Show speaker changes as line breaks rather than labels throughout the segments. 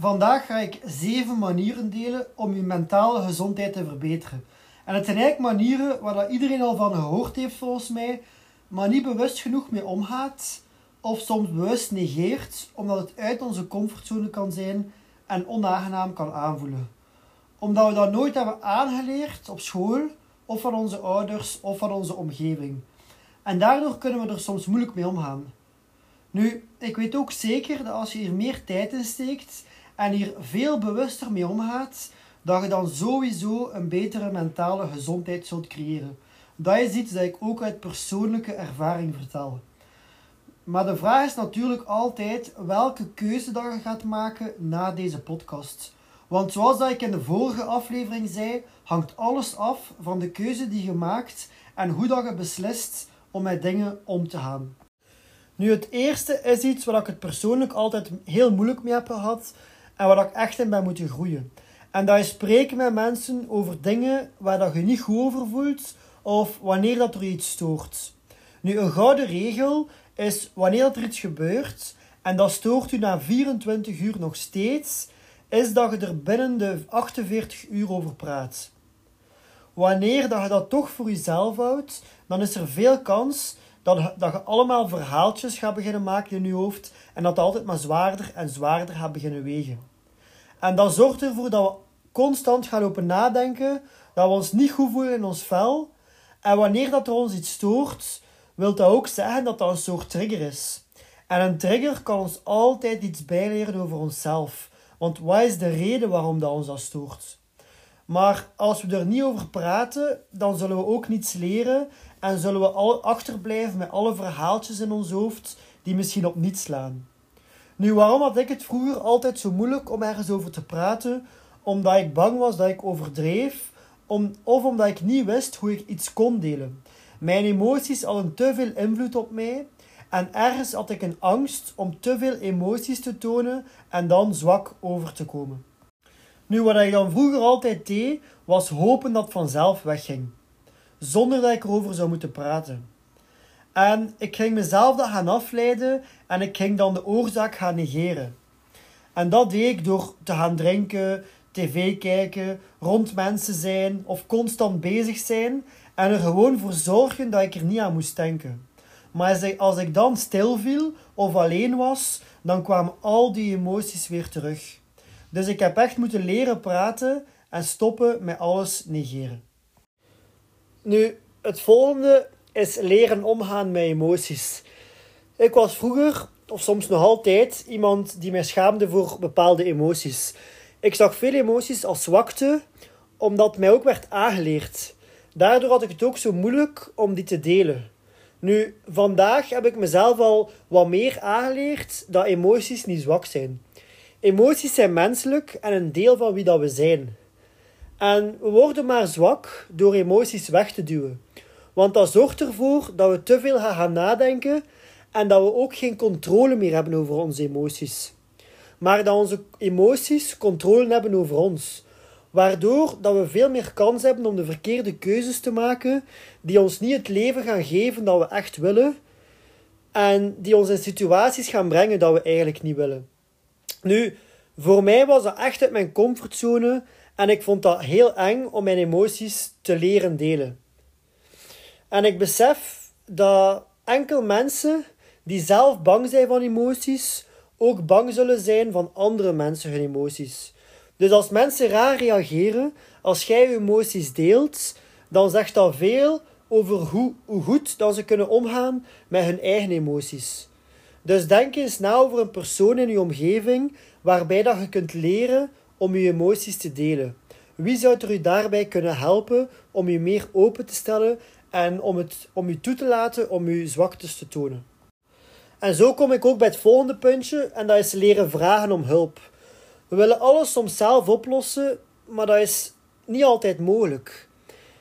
Vandaag ga ik zeven manieren delen om je mentale gezondheid te verbeteren. En het zijn eigenlijk manieren waar dat iedereen al van gehoord heeft volgens mij, maar niet bewust genoeg mee omgaat of soms bewust negeert, omdat het uit onze comfortzone kan zijn en onaangenaam kan aanvoelen. Omdat we dat nooit hebben aangeleerd op school, of van onze ouders, of van onze omgeving. En daardoor kunnen we er soms moeilijk mee omgaan. Nu, ik weet ook zeker dat als je hier meer tijd in steekt en hier veel bewuster mee omgaat, dat je dan sowieso een betere mentale gezondheid zult creëren. Dat is iets dat ik ook uit persoonlijke ervaring vertel. Maar de vraag is natuurlijk altijd welke keuze dat je gaat maken na deze podcast. Want zoals dat ik in de vorige aflevering zei, hangt alles af van de keuze die je maakt en hoe dat je beslist om met dingen om te gaan. Nu, het eerste is iets waar ik het persoonlijk altijd heel moeilijk mee heb gehad en waar ik echt in ben moeten groeien. En dat is spreken met mensen over dingen waar dat je niet goed over voelt of wanneer dat er iets stoort. Nu, een gouden regel is wanneer er iets gebeurt en dat stoort u na 24 uur nog steeds, is dat je er binnen de 48 uur over praat. Wanneer dat je dat toch voor jezelf houdt, dan is er veel kans dat, dat je allemaal verhaaltjes gaat beginnen maken in je hoofd en dat altijd maar zwaarder en zwaarder gaat beginnen wegen. En dat zorgt ervoor dat we constant gaan lopen nadenken, dat we ons niet goed voelen in ons vel. En wanneer dat er ons iets stoort, wil dat ook zeggen dat dat een soort trigger is. En een trigger kan ons altijd iets bijleren over onszelf. Want wat is de reden waarom dat ons dat stoort? Maar als we er niet over praten, dan zullen we ook niets leren en zullen we achterblijven met alle verhaaltjes in ons hoofd die misschien op niets slaan. Nu, waarom had ik het vroeger altijd zo moeilijk om ergens over te praten? Omdat ik bang was dat ik overdreef, om, of omdat ik niet wist hoe ik iets kon delen. Mijn emoties hadden te veel invloed op mij en ergens had ik een angst om te veel emoties te tonen en dan zwak over te komen. Nu, wat ik dan vroeger altijd deed, was hopen dat het vanzelf wegging, zonder dat ik erover zou moeten praten. En ik ging mezelf dat gaan afleiden en ik ging dan de oorzaak gaan negeren. En dat deed ik door te gaan drinken, tv kijken, rond mensen zijn of constant bezig zijn en er gewoon voor zorgen dat ik er niet aan moest denken. Maar als ik dan stil viel of alleen was, dan kwamen al die emoties weer terug. Dus ik heb echt moeten leren praten en stoppen met alles negeren. Nu, het volgende is leren omgaan met emoties. Ik was vroeger, of soms nog altijd, iemand die mij schaamde voor bepaalde emoties. Ik zag veel emoties als zwakte, omdat mij ook werd aangeleerd. Daardoor had ik het ook zo moeilijk om die te delen. Nu, vandaag heb ik mezelf al wat meer aangeleerd dat emoties niet zwak zijn. Emoties zijn menselijk en een deel van wie dat we zijn. En we worden maar zwak door emoties weg te duwen. Want dat zorgt ervoor dat we te veel gaan nadenken en dat we ook geen controle meer hebben over onze emoties. Maar dat onze emoties controle hebben over ons. Waardoor dat we veel meer kans hebben om de verkeerde keuzes te maken die ons niet het leven gaan geven dat we echt willen en die ons in situaties gaan brengen dat we eigenlijk niet willen. Nu, voor mij was dat echt uit mijn comfortzone en ik vond dat heel eng om mijn emoties te leren delen. En ik besef dat enkel mensen die zelf bang zijn van emoties, ook bang zullen zijn van andere mensen hun emoties. Dus als mensen raar reageren, als jij je emoties deelt, dan zegt dat veel over hoe, hoe goed dat ze kunnen omgaan met hun eigen emoties. Dus denk eens na over een persoon in je omgeving waarbij dat je kunt leren om je emoties te delen. Wie zou er u daarbij kunnen helpen om je meer open te stellen en om, het, om je toe te laten om je zwaktes te tonen? En zo kom ik ook bij het volgende puntje en dat is leren vragen om hulp. We willen alles soms zelf oplossen, maar dat is niet altijd mogelijk.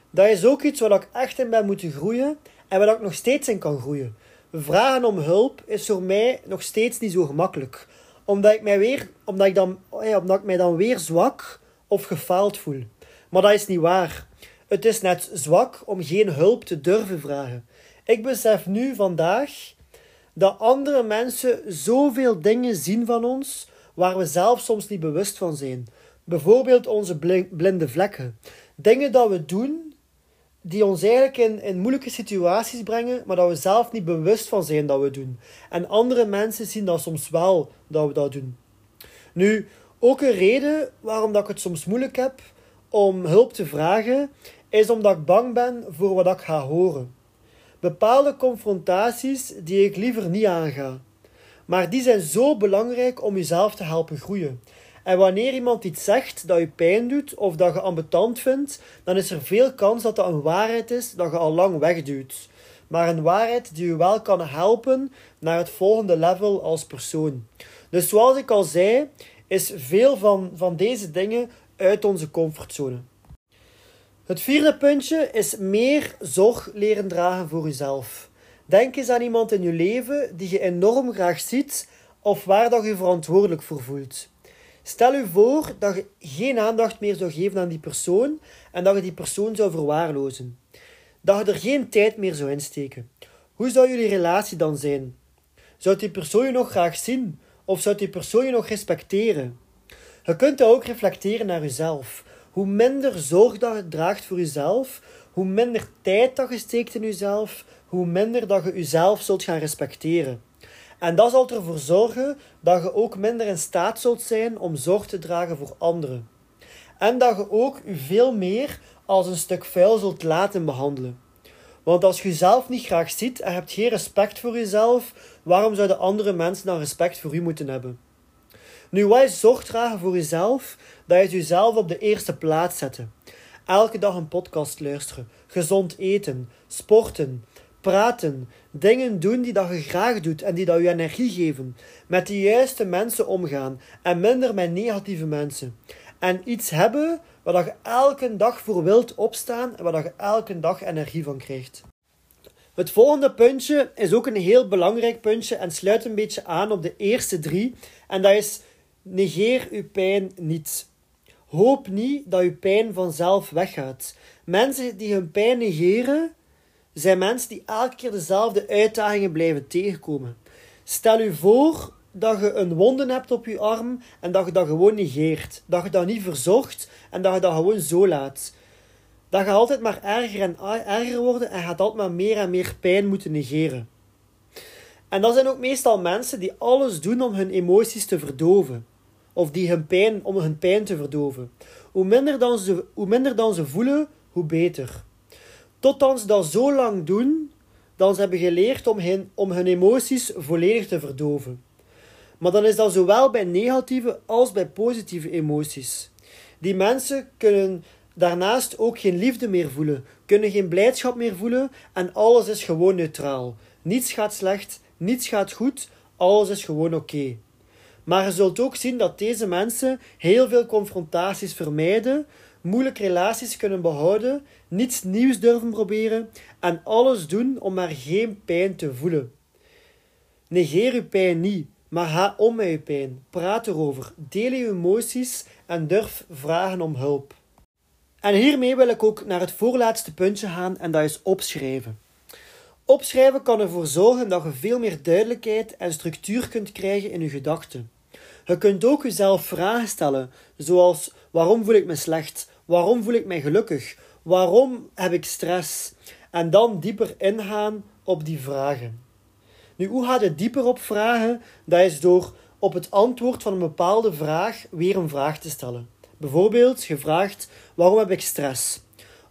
Dat is ook iets waar ik echt in ben moeten groeien en waar ik nog steeds in kan groeien. Vragen om hulp is voor mij nog steeds niet zo gemakkelijk. Omdat ik mij, weer, omdat ik dan, omdat ik mij dan weer zwak of gefaald voel. Maar dat is niet waar. Het is net zwak om geen hulp te durven vragen. Ik besef nu vandaag dat andere mensen zoveel dingen zien van ons waar we zelf soms niet bewust van zijn. Bijvoorbeeld onze blinde vlekken. Dingen dat we doen die ons eigenlijk in, in moeilijke situaties brengen, maar dat we zelf niet bewust van zijn dat we doen. En andere mensen zien dat soms wel dat we dat doen. Nu, ook een reden waarom dat ik het soms moeilijk heb om hulp te vragen, is omdat ik bang ben voor wat ik ga horen. Bepaalde confrontaties die ik liever niet aanga. Maar die zijn zo belangrijk om jezelf te helpen groeien. En wanneer iemand iets zegt dat je pijn doet of dat je ambetant vindt, dan is er veel kans dat dat een waarheid is dat je al lang wegduwt. Maar een waarheid die je wel kan helpen naar het volgende level als persoon. Dus zoals ik al zei, is veel van, van deze dingen uit onze comfortzone. Het vierde puntje is meer zorg leren dragen voor jezelf. Denk eens aan iemand in je leven die je enorm graag ziet of waar dat je verantwoordelijk voor voelt. Stel je voor dat je geen aandacht meer zou geven aan die persoon en dat je die persoon zou verwaarlozen. Dat je er geen tijd meer zou insteken. Hoe zou jullie relatie dan zijn? Zou die persoon je nog graag zien? Of zou die persoon je nog respecteren? Je kunt dat ook reflecteren naar jezelf. Hoe minder zorg dat je draagt voor jezelf, hoe minder tijd dat je steekt in jezelf, hoe minder dat je jezelf zult gaan respecteren. En dat zal ervoor zorgen dat je ook minder in staat zult zijn om zorg te dragen voor anderen. En dat je ook je veel meer als een stuk vuil zult laten behandelen. Want als je jezelf niet graag ziet en hebt geen respect voor jezelf, waarom zouden andere mensen dan respect voor u moeten hebben? Nu, wat is zorg dragen voor jezelf? Dat is jezelf op de eerste plaats zetten. Elke dag een podcast luisteren, gezond eten, sporten, praten, dingen doen die dat je graag doet en die dat je energie geven, met de juiste mensen omgaan en minder met negatieve mensen. En iets hebben waar dat je elke dag voor wilt opstaan en waar dat je elke dag energie van krijgt. Het volgende puntje is ook een heel belangrijk puntje en sluit een beetje aan op de eerste drie. En dat is negeer uw pijn niet. Hoop niet dat uw pijn vanzelf weggaat. Mensen die hun pijn negeren, zijn mensen die elke keer dezelfde uitdagingen blijven tegenkomen. Stel u voor dat je een wonde hebt op je arm en dat je dat gewoon negeert. Dat je dat niet verzorgt en dat je dat gewoon zo laat. Dat gaat altijd maar erger en erger worden en gaat altijd maar meer en meer pijn moeten negeren. En dat zijn ook meestal mensen die alles doen om hun emoties te verdoven. Of die hun pijn, om hun pijn te verdoven. Hoe minder dan ze, hoe minder dan ze voelen, hoe beter. Totdat ze dat zo lang doen, dan ze hebben geleerd om hun, om hun emoties volledig te verdoven. Maar dan is dat zowel bij negatieve als bij positieve emoties. Die mensen kunnen daarnaast ook geen liefde meer voelen, kunnen geen blijdschap meer voelen en alles is gewoon neutraal. Niets gaat slecht, niets gaat goed, alles is gewoon oké. Maar je zult ook zien dat deze mensen heel veel confrontaties vermijden, moeilijke relaties kunnen behouden, niets nieuws durven proberen en alles doen om maar geen pijn te voelen. Negeer uw pijn niet, maar ga om met je pijn. Praat erover, deel je emoties en durf vragen om hulp. En hiermee wil ik ook naar het voorlaatste puntje gaan en dat is opschrijven. Opschrijven kan ervoor zorgen dat je veel meer duidelijkheid en structuur kunt krijgen in je gedachten. Je kunt ook jezelf vragen stellen, zoals waarom voel ik me slecht? Waarom voel ik me gelukkig? Waarom heb ik stress? En dan dieper ingaan op die vragen. Nu, hoe ga je dieper op vragen? Dat is door op het antwoord van een bepaalde vraag weer een vraag te stellen. Bijvoorbeeld, je vraagt: waarom heb ik stress?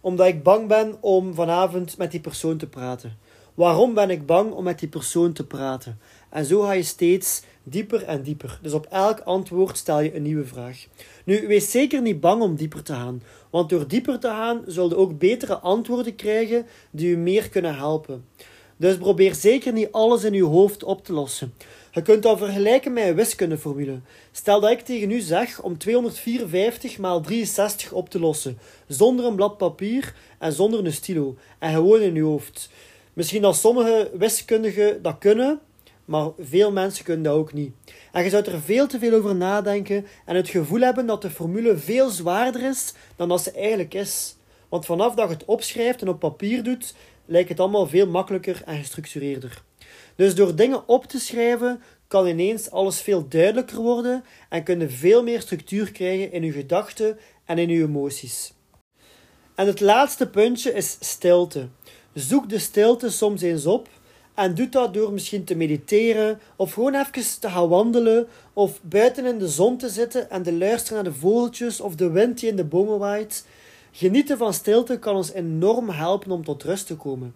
Omdat ik bang ben om vanavond met die persoon te praten. Waarom ben ik bang om met die persoon te praten? En zo ga je steeds dieper en dieper. Dus op elk antwoord stel je een nieuwe vraag. Nu, wees zeker niet bang om dieper te gaan, want door dieper te gaan zul je ook betere antwoorden krijgen die je meer kunnen helpen. Dus probeer zeker niet alles in je hoofd op te lossen. Je kunt dat vergelijken met een wiskundeformule. Stel dat ik tegen u zeg om 254 maal 63 op te lossen, zonder een blad papier en zonder een stilo, en gewoon in uw hoofd. Misschien dat sommige wiskundigen dat kunnen, maar veel mensen kunnen dat ook niet. En je zou er veel te veel over nadenken en het gevoel hebben dat de formule veel zwaarder is dan dat ze eigenlijk is. Want vanaf dat je het opschrijft en op papier doet, lijkt het allemaal veel makkelijker en gestructureerder. Dus door dingen op te schrijven kan ineens alles veel duidelijker worden en kun je veel meer structuur krijgen in je gedachten en in je emoties. En het laatste puntje is stilte. Zoek de stilte soms eens op en doe dat door misschien te mediteren of gewoon even te gaan wandelen of buiten in de zon te zitten en te luisteren naar de vogeltjes of de wind die in de bomen waait. Genieten van stilte kan ons enorm helpen om tot rust te komen.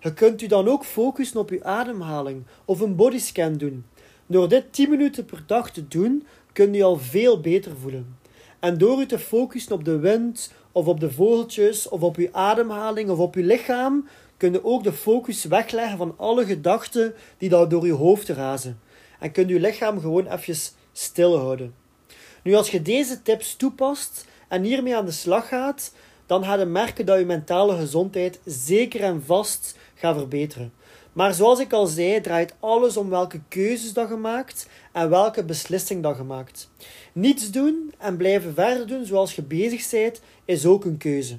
Je kunt u dan ook focussen op uw ademhaling of een bodyscan doen. Door dit 10 minuten per dag te doen, kun je al veel beter voelen. En door u te focussen op de wind, of op de vogeltjes, of op uw ademhaling, of op uw lichaam, kun je ook de focus wegleggen van alle gedachten die daar door je hoofd razen. En kunt je lichaam gewoon even stilhouden. Nu, als je deze tips toepast en hiermee aan de slag gaat, dan ga je merken dat je mentale gezondheid zeker en vast gaat verbeteren. Maar zoals ik al zei, draait alles om welke keuzes dat je maakt en welke beslissing dat je maakt. Niets doen en blijven verder doen zoals je bezig bent, is ook een keuze.